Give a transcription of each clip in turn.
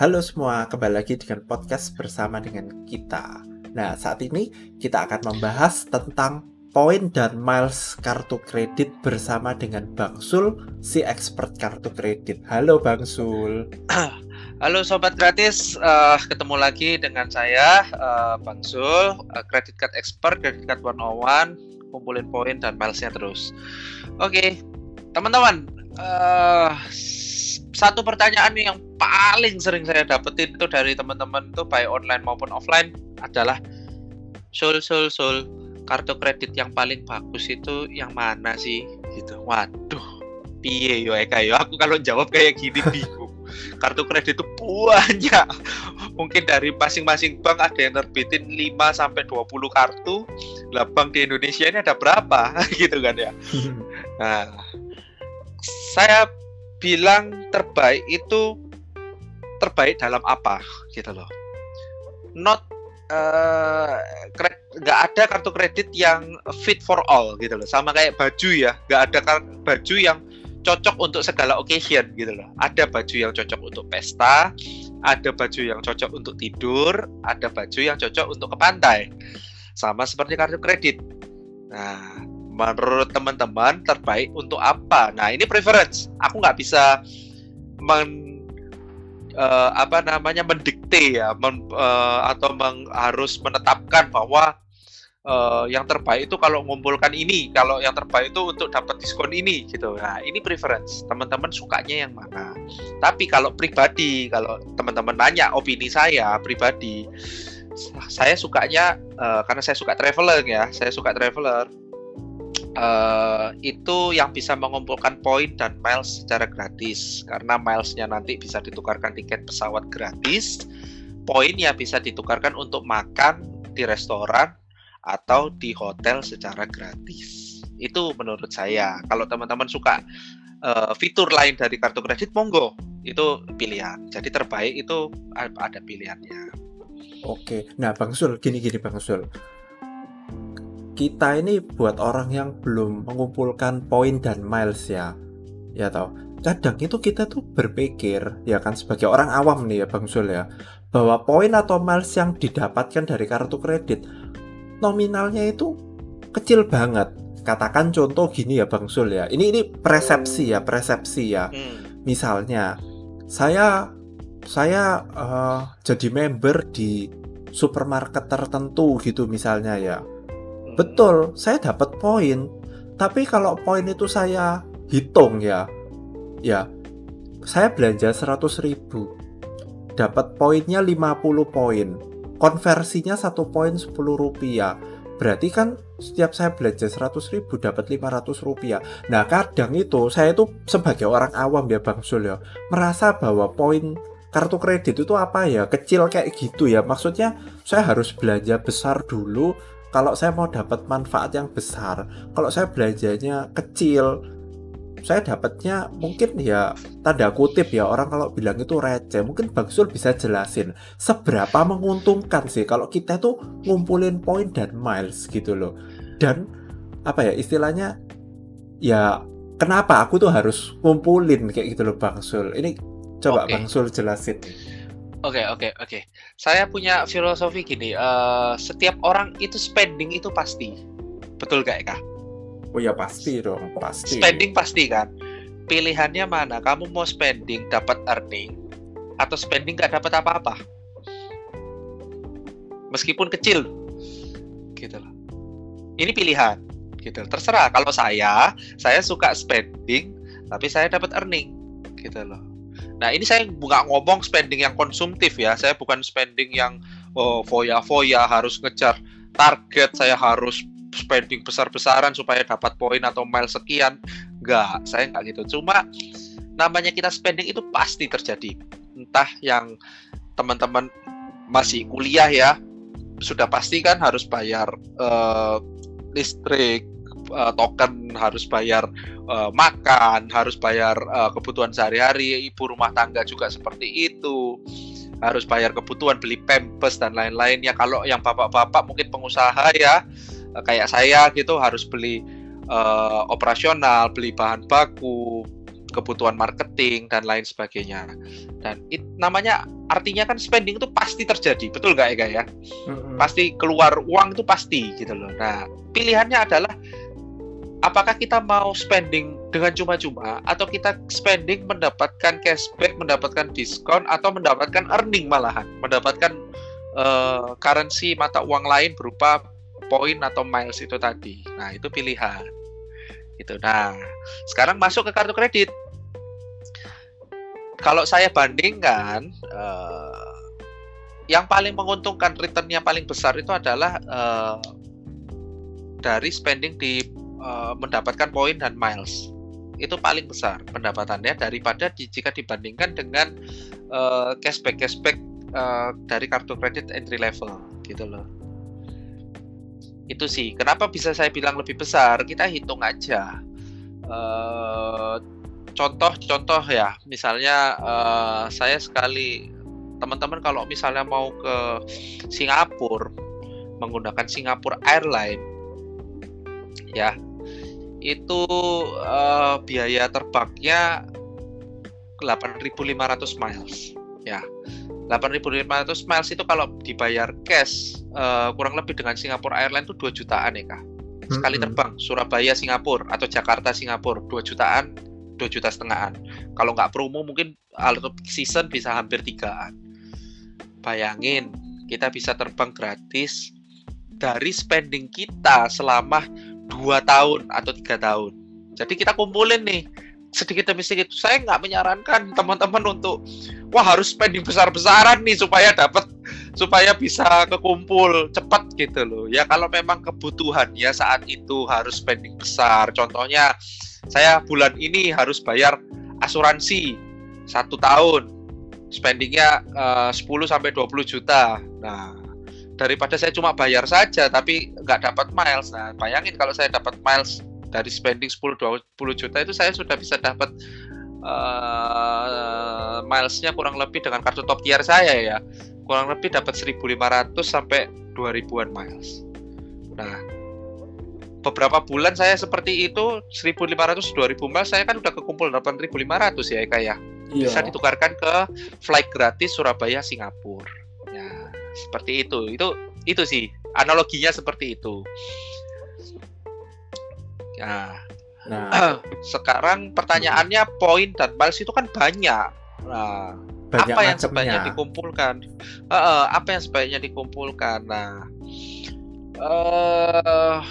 Halo semua, kembali lagi dengan podcast bersama dengan kita. Nah, saat ini kita akan membahas tentang poin dan miles kartu kredit bersama dengan Bang Sul, si expert kartu kredit. Halo Bang Sul. Halo sobat gratis, uh, ketemu lagi dengan saya uh, Bang Sul, uh, card expert, credit card 101, kumpulin poin dan milesnya terus. Oke, okay. teman-teman, uh, satu pertanyaan yang paling sering saya dapetin itu dari teman-teman tuh baik online maupun offline adalah sul sul sul. Kartu kredit yang paling bagus itu yang mana sih? Gitu. Waduh piye yo Eka yo? Aku kalau jawab kayak gini bingung. Kartu kredit itu banyak. Mungkin dari masing-masing bank ada yang terbitin 5 sampai 20 kartu. Lah bank di Indonesia ini ada berapa? Gitu kan ya. Nah saya bilang terbaik itu terbaik dalam apa gitu loh. Not uh, nggak ada kartu kredit yang fit for all gitu loh. Sama kayak baju ya nggak ada baju yang cocok untuk segala occasion gitu loh. Ada baju yang cocok untuk pesta ada baju yang cocok untuk tidur ada baju yang cocok untuk ke pantai. Sama seperti kartu kredit. Nah menurut teman-teman terbaik untuk apa? Nah ini preference. Aku nggak bisa men uh, apa namanya mendikte ya, men, uh, atau meng, harus menetapkan bahwa uh, yang terbaik itu kalau mengumpulkan ini, kalau yang terbaik itu untuk dapat diskon ini gitu. Nah ini preference. Teman-teman sukanya yang mana? Tapi kalau pribadi, kalau teman-teman nanya opini saya pribadi, saya sukanya uh, karena saya suka traveler ya, saya suka traveler uh, itu yang bisa mengumpulkan poin dan miles secara gratis. Karena milesnya nanti bisa ditukarkan tiket pesawat gratis. Poinnya bisa ditukarkan untuk makan di restoran atau di hotel secara gratis. Itu menurut saya. Kalau teman-teman suka uh, fitur lain dari kartu kredit monggo. Itu pilihan. Jadi terbaik itu ada pilihannya. Oke. Nah bang Sul gini gini bang Sul kita ini buat orang yang belum mengumpulkan poin dan miles ya. Ya tau kadang itu kita tuh berpikir ya kan sebagai orang awam nih ya Bang Sul ya bahwa poin atau miles yang didapatkan dari kartu kredit nominalnya itu kecil banget. Katakan contoh gini ya Bang Sul ya ini ini persepsi ya persepsi ya. Hmm. misalnya saya saya uh, jadi member di supermarket tertentu gitu misalnya ya Betul, saya dapat poin. Tapi kalau poin itu saya hitung ya, ya saya belanja 100 ribu, dapat poinnya 50 poin. Konversinya satu poin 10 rupiah. Berarti kan setiap saya belanja 100 ribu dapat 500 rupiah. Nah kadang itu saya itu sebagai orang awam ya Bang Sul ya, merasa bahwa poin kartu kredit itu apa ya kecil kayak gitu ya maksudnya saya harus belanja besar dulu kalau saya mau dapat manfaat yang besar kalau saya belanjanya kecil saya dapatnya mungkin ya tanda kutip ya orang kalau bilang itu receh mungkin Bang Sul bisa jelasin seberapa menguntungkan sih kalau kita tuh ngumpulin poin dan miles gitu loh. Dan apa ya istilahnya ya kenapa aku tuh harus ngumpulin kayak gitu loh Bang Sul ini coba okay. Bang Sul jelasin Oke okay, oke okay, oke. Okay. Saya punya filosofi gini. Uh, setiap orang itu spending itu pasti. Betul gak Eka? Oh ya pasti dong, pasti. Spending pasti kan. Pilihannya mana? Kamu mau spending dapat earning atau spending gak dapat apa-apa? Meskipun kecil, gitu loh. Ini pilihan, gitu. Terserah. Kalau saya, saya suka spending, tapi saya dapat earning, gitu loh Nah ini saya bukan ngomong spending yang konsumtif ya, saya bukan spending yang oh, foya-foya harus ngejar target, saya harus spending besar-besaran supaya dapat poin atau mile sekian. Enggak, saya enggak gitu. Cuma namanya kita spending itu pasti terjadi. Entah yang teman-teman masih kuliah ya, sudah pasti kan harus bayar uh, listrik, uh, token harus bayar uh, makan, harus bayar uh, kebutuhan sehari-hari, ibu rumah tangga juga seperti itu. Harus bayar kebutuhan beli pempes dan lain-lainnya. Kalau yang bapak-bapak mungkin pengusaha ya uh, kayak saya gitu harus beli uh, operasional, beli bahan baku, kebutuhan marketing dan lain sebagainya. Dan it, namanya artinya kan spending itu pasti terjadi, betul nggak Eka ya? Mm-hmm. Pasti keluar uang itu pasti gitu loh. Nah pilihannya adalah apakah kita mau spending dengan cuma-cuma atau kita spending mendapatkan cashback, mendapatkan diskon atau mendapatkan earning malahan, mendapatkan uh, currency mata uang lain berupa poin atau miles itu tadi. Nah, itu pilihan. Gitu. Nah, sekarang masuk ke kartu kredit. Kalau saya bandingkan uh, yang paling menguntungkan returnnya paling besar itu adalah uh, dari spending di uh, mendapatkan poin dan miles. Itu paling besar pendapatannya daripada di, jika dibandingkan dengan uh, cashback cashback uh, dari kartu kredit entry level gitu loh. Itu sih. Kenapa bisa saya bilang lebih besar? Kita hitung aja. Contoh-contoh uh, ya. Misalnya uh, saya sekali teman-teman kalau misalnya mau ke Singapura menggunakan Singapura Airline ya itu uh, biaya terbangnya 8.500 miles. Ya 8.500 miles itu kalau dibayar cash uh, kurang lebih dengan Singapore Airlines itu 2 jutaan ya kak. Sekali terbang Surabaya Singapura atau Jakarta Singapura 2 jutaan 2 juta setengahan. Kalau nggak promo mungkin season bisa hampir tigaan. Bayangin kita bisa terbang gratis dari spending kita selama 2 tahun atau tiga tahun. Jadi kita kumpulin nih sedikit demi sedikit. Saya nggak menyarankan teman-teman untuk wah harus spending besar-besaran nih supaya dapat supaya bisa kekumpul cepat gitu loh. Ya kalau memang kebutuhan ya saat itu harus spending besar. Contohnya saya bulan ini harus bayar asuransi satu tahun. Spendingnya eh, uh, 10 sampai 20 juta. Nah daripada saya cuma bayar saja tapi nggak dapat miles. Nah bayangin kalau saya dapat miles dari spending 10 20 juta itu saya sudah bisa dapat uh, milesnya kurang lebih dengan kartu top tier saya ya. Kurang lebih dapat 1500 sampai 2000-an miles. Nah beberapa bulan saya seperti itu 1500 2000 miles saya kan udah kekumpul 8500 ya Eka ya. Iya. bisa ditukarkan ke flight gratis Surabaya Singapura seperti itu itu itu sih analoginya seperti itu Nah, nah. sekarang pertanyaannya poin dan miles itu kan banyak. Nah, banyak apa yang sebaiknya dikumpulkan? Uh, apa yang sebaiknya dikumpulkan? Nah, uh,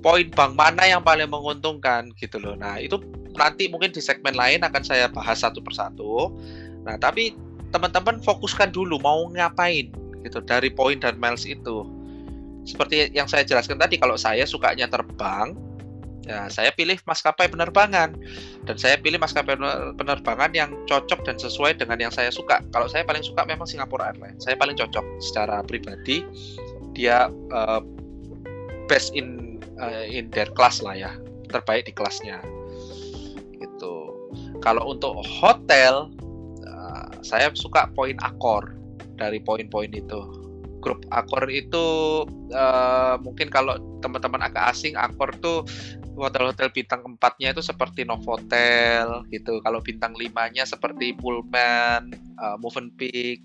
poin bank mana yang paling menguntungkan gitu loh. Nah, itu nanti mungkin di segmen lain akan saya bahas satu persatu. Nah, tapi teman-teman fokuskan dulu mau ngapain gitu dari poin dan miles itu. Seperti yang saya jelaskan tadi kalau saya sukanya terbang, Ya, saya pilih maskapai penerbangan dan saya pilih maskapai penerbangan yang cocok dan sesuai dengan yang saya suka. Kalau saya paling suka memang Singapore Airlines. Saya paling cocok secara pribadi. Dia uh, best in uh, in their class lah ya, terbaik di kelasnya. Gitu. Kalau untuk hotel, uh, saya suka poin akor dari poin-poin itu grup Akor itu uh, mungkin kalau teman-teman agak asing Akor tuh hotel-hotel bintang empatnya itu seperti Novotel gitu. Kalau bintang limanya seperti Pullman, uh, Movenpick,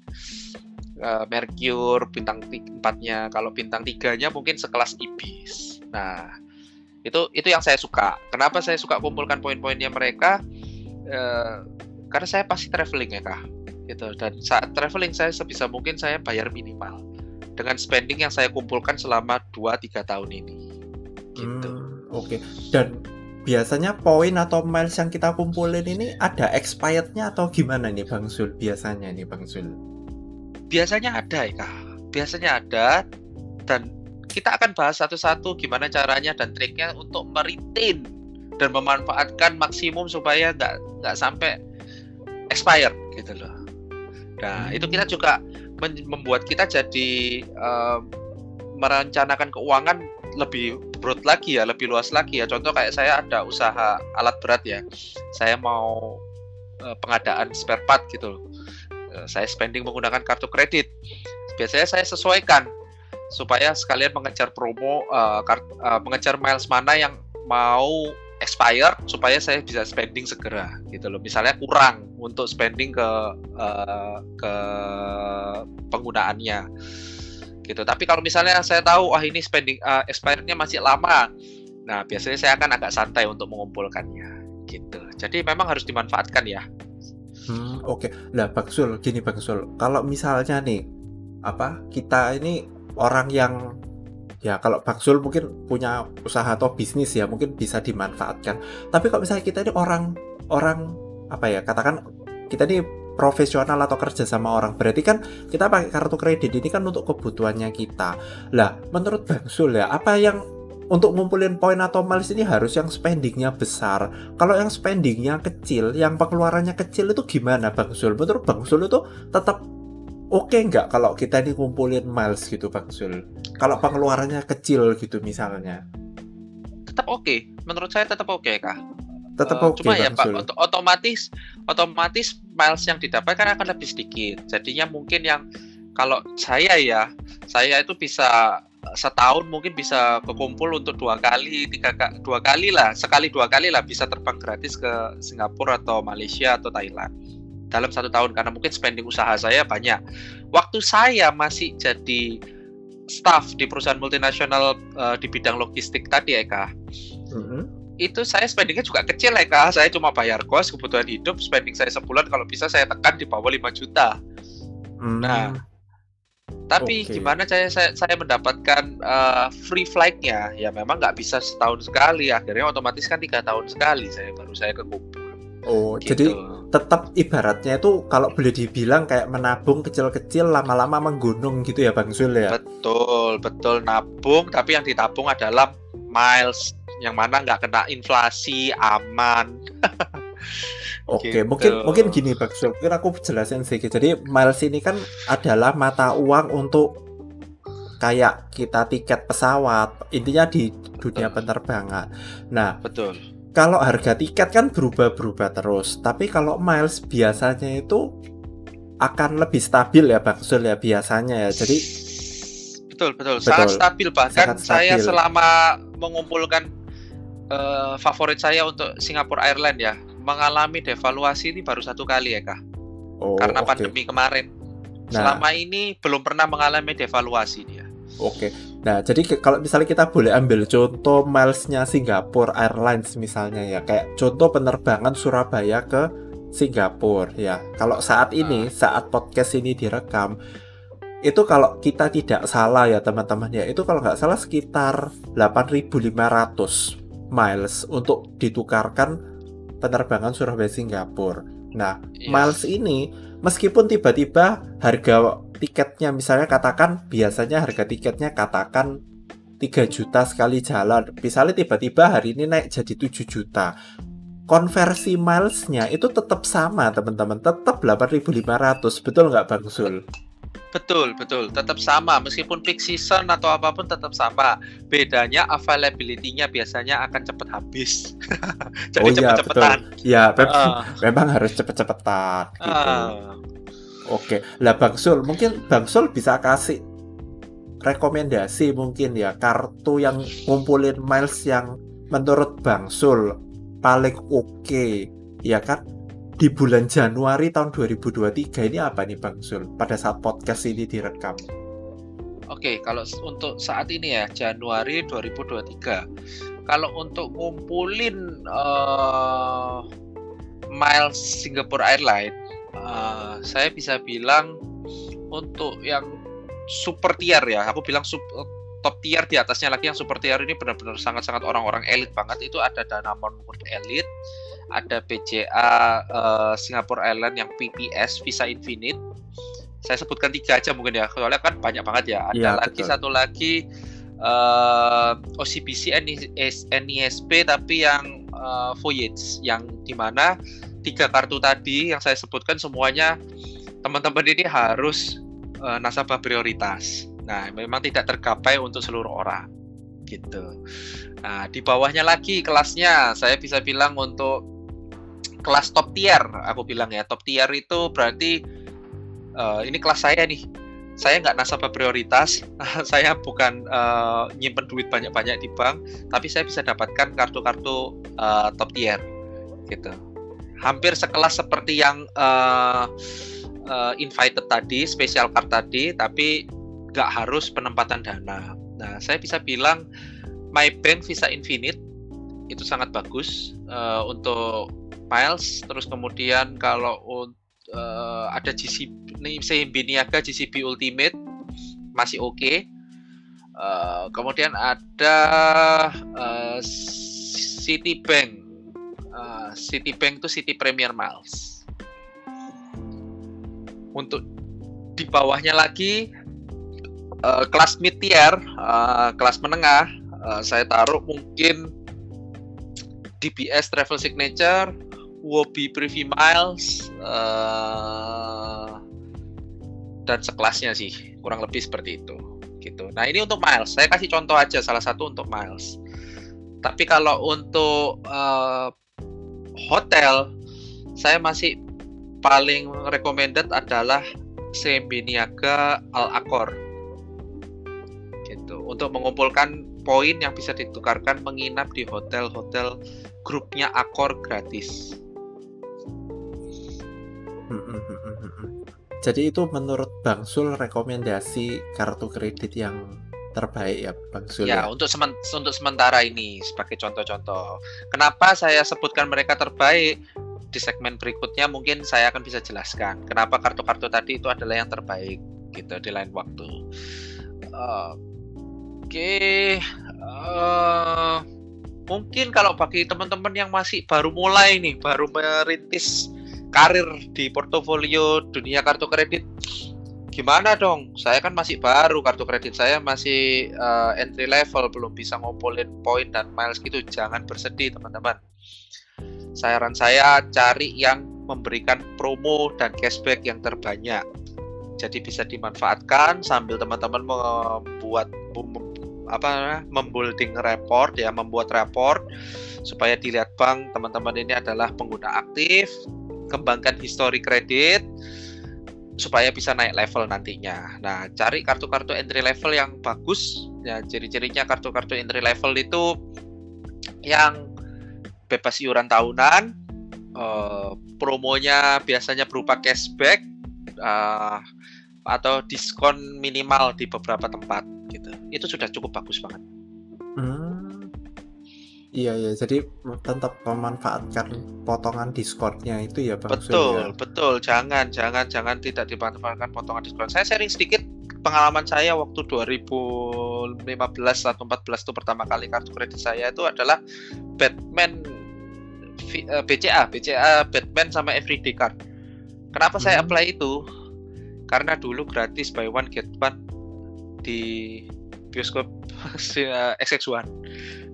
uh, Mercure, bintang empatnya. Kalau bintang tiganya mungkin sekelas Ibis. Nah, itu itu yang saya suka. Kenapa saya suka kumpulkan poin-poinnya mereka? Uh, karena saya pasti traveling ya kak. Gitu. Dan saat traveling saya sebisa mungkin saya bayar minimal dengan spending yang saya kumpulkan selama 2-3 tahun ini. Gitu. Hmm Oke. Dan biasanya poin atau miles yang kita kumpulin ini ada expirednya atau gimana nih Bang Zul biasanya nih Bang Zul? Biasanya ada ya Biasanya ada dan kita akan bahas satu-satu gimana caranya dan triknya untuk meritin dan memanfaatkan maksimum supaya nggak nggak sampai expired gitu loh. Nah itu kita juga membuat kita jadi uh, merencanakan keuangan lebih broad lagi ya, lebih luas lagi ya. Contoh kayak saya ada usaha alat berat ya. Saya mau uh, pengadaan spare part gitu. Uh, saya spending menggunakan kartu kredit. Biasanya saya sesuaikan supaya sekalian mengejar promo uh, kart, uh, mengejar miles mana yang mau expired supaya saya bisa spending segera gitu loh. Misalnya kurang untuk spending ke uh, ke penggunaannya gitu. Tapi kalau misalnya saya tahu wah ini spending uh, expirednya masih lama, nah biasanya saya akan agak santai untuk mengumpulkannya gitu. Jadi memang harus dimanfaatkan ya. Hmm, oke. Okay. Nah, Bang Sul, gini Bang Sul, kalau misalnya nih apa kita ini orang yang ya kalau Bang Sul mungkin punya usaha atau bisnis ya mungkin bisa dimanfaatkan. Tapi kalau misalnya kita ini orang orang apa ya katakan kita ini profesional atau kerja sama orang berarti kan kita pakai kartu kredit ini kan untuk kebutuhannya kita. Lah menurut Bang Sul ya apa yang untuk ngumpulin poin atau miles ini harus yang spendingnya besar. Kalau yang spendingnya kecil, yang pengeluarannya kecil itu gimana Bang Sul? Menurut Bang Sul itu tetap oke okay nggak kalau kita ini ngumpulin miles gitu Bang Sul? Kalau pengeluarannya kecil gitu misalnya. Tetap oke. Okay. Menurut saya tetap oke okay, Kak. Tetap uh, oke okay, Cuma ya Pak, otomatis otomatis miles yang didapat kan akan lebih sedikit. Jadinya mungkin yang kalau saya ya, saya itu bisa setahun mungkin bisa kekumpul untuk dua kali tiga dua kali lah sekali dua kali lah bisa terbang gratis ke Singapura atau Malaysia atau Thailand dalam satu tahun karena mungkin spending usaha saya banyak waktu saya masih jadi staff di perusahaan multinasional uh, di bidang logistik tadi Eka mm-hmm. itu saya spendingnya juga kecil Eka saya cuma bayar kos kebutuhan hidup spending saya sebulan kalau bisa saya tekan di bawah 5 juta mm. nah tapi okay. gimana saya, saya saya mendapatkan uh, free flightnya? Ya memang nggak bisa setahun sekali. Akhirnya otomatis kan tiga tahun sekali saya baru saya kekumpul. Oh, gitu. jadi tetap ibaratnya itu kalau boleh dibilang kayak menabung kecil-kecil lama-lama menggunung gitu ya Bang Zul ya. Betul, betul nabung tapi yang ditabung adalah miles yang mana nggak kena inflasi, aman. Oke, gitu. mungkin mungkin gini Bang mungkin aku jelasin sedikit. Jadi miles ini kan adalah mata uang untuk kayak kita tiket pesawat, intinya di dunia penerbangan. Nah, betul. Kalau harga tiket kan berubah-berubah terus, tapi kalau miles biasanya itu akan lebih stabil ya Bang Sul ya biasanya ya. Jadi betul betul, betul. sangat stabil bahkan sangat stabil. saya selama mengumpulkan uh, favorit saya untuk Singapore Airlines ya mengalami devaluasi ini baru satu kali ya kak oh, karena okay. pandemi kemarin nah. selama ini belum pernah mengalami devaluasi dia oke okay. Nah jadi kalau misalnya kita boleh ambil contoh milesnya Singapore Airlines misalnya ya kayak contoh penerbangan Surabaya ke Singapura ya kalau saat ini nah. saat podcast ini direkam itu kalau kita tidak salah ya teman-teman ya itu kalau nggak salah sekitar 8.500 miles untuk ditukarkan penerbangan Surabaya Singapura. Nah, yes. miles ini meskipun tiba-tiba harga tiketnya misalnya katakan biasanya harga tiketnya katakan 3 juta sekali jalan. Misalnya tiba-tiba hari ini naik jadi 7 juta. Konversi milesnya itu tetap sama teman-teman, tetap 8.500. Betul nggak Bang Sul? Betul, betul. Tetap sama. Meskipun peak season atau apa pun tetap sama. Bedanya availability-nya biasanya akan cepat habis. Jadi oh, iya, cepet-cepetan. Iya, uh. memang harus cepet-cepetan. Gitu. Uh. Oke, lah Bang Sul, mungkin Bang Sul bisa kasih rekomendasi mungkin ya kartu yang ngumpulin miles yang menurut Bang Sul paling oke, okay, ya kan? di bulan Januari tahun 2023 ini apa nih Bang Sul pada saat podcast ini direkam? Oke, kalau untuk saat ini ya Januari 2023. Kalau untuk ngumpulin uh, miles Singapore Airlines, uh, saya bisa bilang untuk yang super tier ya, aku bilang super, top tier di atasnya lagi yang super tier ini benar-benar sangat-sangat orang-orang elit banget itu ada Danamon World Elite, ada BCA uh, eh, Singapore Airlines yang PPS Visa Infinite. Saya sebutkan tiga aja mungkin ya, soalnya kan banyak banget ya. Ada ya, lagi betul. satu lagi uh, eh, OCBC NISP tapi yang uh, Voyage yang di mana tiga kartu tadi yang saya sebutkan semuanya teman-teman ini harus uh, nasabah prioritas. Nah, memang tidak tergapai untuk seluruh orang gitu. Nah, di bawahnya lagi kelasnya saya bisa bilang untuk kelas top tier aku bilang ya top tier itu berarti uh, ini kelas saya nih saya nggak nasabah prioritas, saya bukan uh, nyimpen duit banyak-banyak di bank, tapi saya bisa dapatkan kartu-kartu uh, top tier, gitu. Hampir sekelas seperti yang uh, uh, invited tadi, special card tadi, tapi nggak harus penempatan dana. Nah, saya bisa bilang My Bank Visa Infinite itu sangat bagus uh, untuk miles. Terus kemudian kalau uh, ada GCB CMB Niaga GCB Ultimate masih oke. Okay. Uh, kemudian ada uh, Citibank. Uh, Citibank itu City Premier Miles. Untuk di bawahnya lagi uh, kelas mid tier, uh, kelas menengah uh, saya taruh mungkin DBS Travel Signature, Wobi Privy Miles, uh, dan sekelasnya sih kurang lebih seperti itu gitu. Nah ini untuk miles, saya kasih contoh aja salah satu untuk miles. Tapi kalau untuk uh, hotel, saya masih paling recommended adalah CMB Niaga Al Accor gitu. Untuk mengumpulkan poin yang bisa ditukarkan menginap di hotel-hotel grupnya Akor gratis. Hmm, hmm, hmm, Jadi itu menurut Bang Sul rekomendasi kartu kredit yang terbaik ya Bang Sul? Ya, ya? untuk semen untuk sementara ini sebagai contoh-contoh. Kenapa saya sebutkan mereka terbaik? Di segmen berikutnya mungkin saya akan bisa jelaskan kenapa kartu-kartu tadi itu adalah yang terbaik gitu di lain waktu. Uh, Oke, uh, mungkin kalau bagi teman-teman yang masih baru mulai nih, baru merintis karir di portofolio dunia kartu kredit, gimana dong? Saya kan masih baru kartu kredit saya masih uh, entry level, belum bisa ngumpulin poin dan miles gitu. Jangan bersedih teman-teman. Saran saya cari yang memberikan promo dan cashback yang terbanyak. Jadi bisa dimanfaatkan sambil teman-teman membuat apa membuilding report ya membuat report supaya dilihat bank teman-teman ini adalah pengguna aktif kembangkan histori kredit supaya bisa naik level nantinya. Nah, cari kartu-kartu entry level yang bagus. Ya, ciri-cirinya kartu-kartu entry level itu yang bebas iuran tahunan, uh, promonya biasanya berupa cashback uh, atau diskon minimal di beberapa tempat gitu itu sudah cukup bagus banget hmm. Iya ya jadi tetap memanfaatkan potongan diskonnya itu ya bang betul ya? betul. Jangan jangan jangan tidak dimanfaatkan potongan diskon saya sharing sedikit pengalaman saya waktu 2015 atau 14 itu pertama kali kartu kredit saya itu adalah Batman BCA BCA Batman sama Everyday Card. Kenapa hmm. saya apply itu? Karena dulu gratis buy one get one di bioskop XX1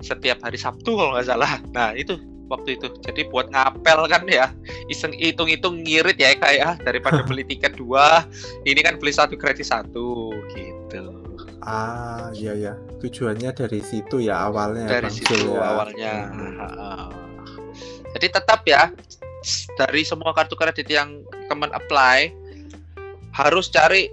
setiap hari Sabtu kalau nggak salah. Nah itu waktu itu. Jadi buat ngapel kan ya, iseng hitung-hitung ngirit ya kayak ya daripada beli tiket dua, ini kan beli satu gratis satu gitu. Ah iya ya, tujuannya dari situ ya awalnya. Dari situ ya. awalnya. Hmm. Jadi tetap ya dari semua kartu kredit yang teman apply harus cari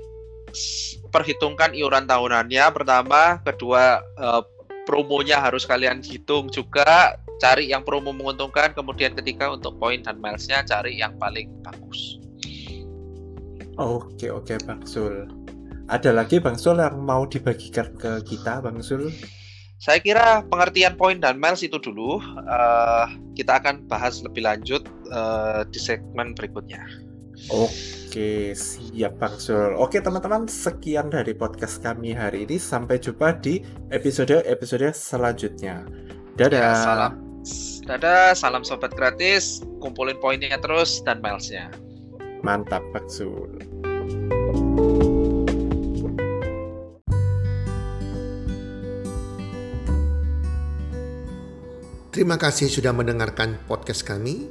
perhitungkan iuran tahunannya pertama, kedua uh, promonya harus kalian hitung juga, cari yang promo menguntungkan, kemudian ketiga untuk poin dan milesnya cari yang paling bagus. Oke oke Bang Sul. Ada lagi Bang Sul yang mau dibagikan ke kita Bang Sul? Saya kira pengertian poin dan miles itu dulu. Uh, kita akan bahas lebih lanjut uh, di segmen berikutnya. Oke, siap Bang Sul. Oke teman-teman, sekian dari podcast kami hari ini. Sampai jumpa di episode-episode selanjutnya. Dadah. Ya, salam. Dadah, salam sobat gratis. Kumpulin poinnya terus dan milesnya. Mantap, Bang Sul. Terima kasih sudah mendengarkan podcast kami.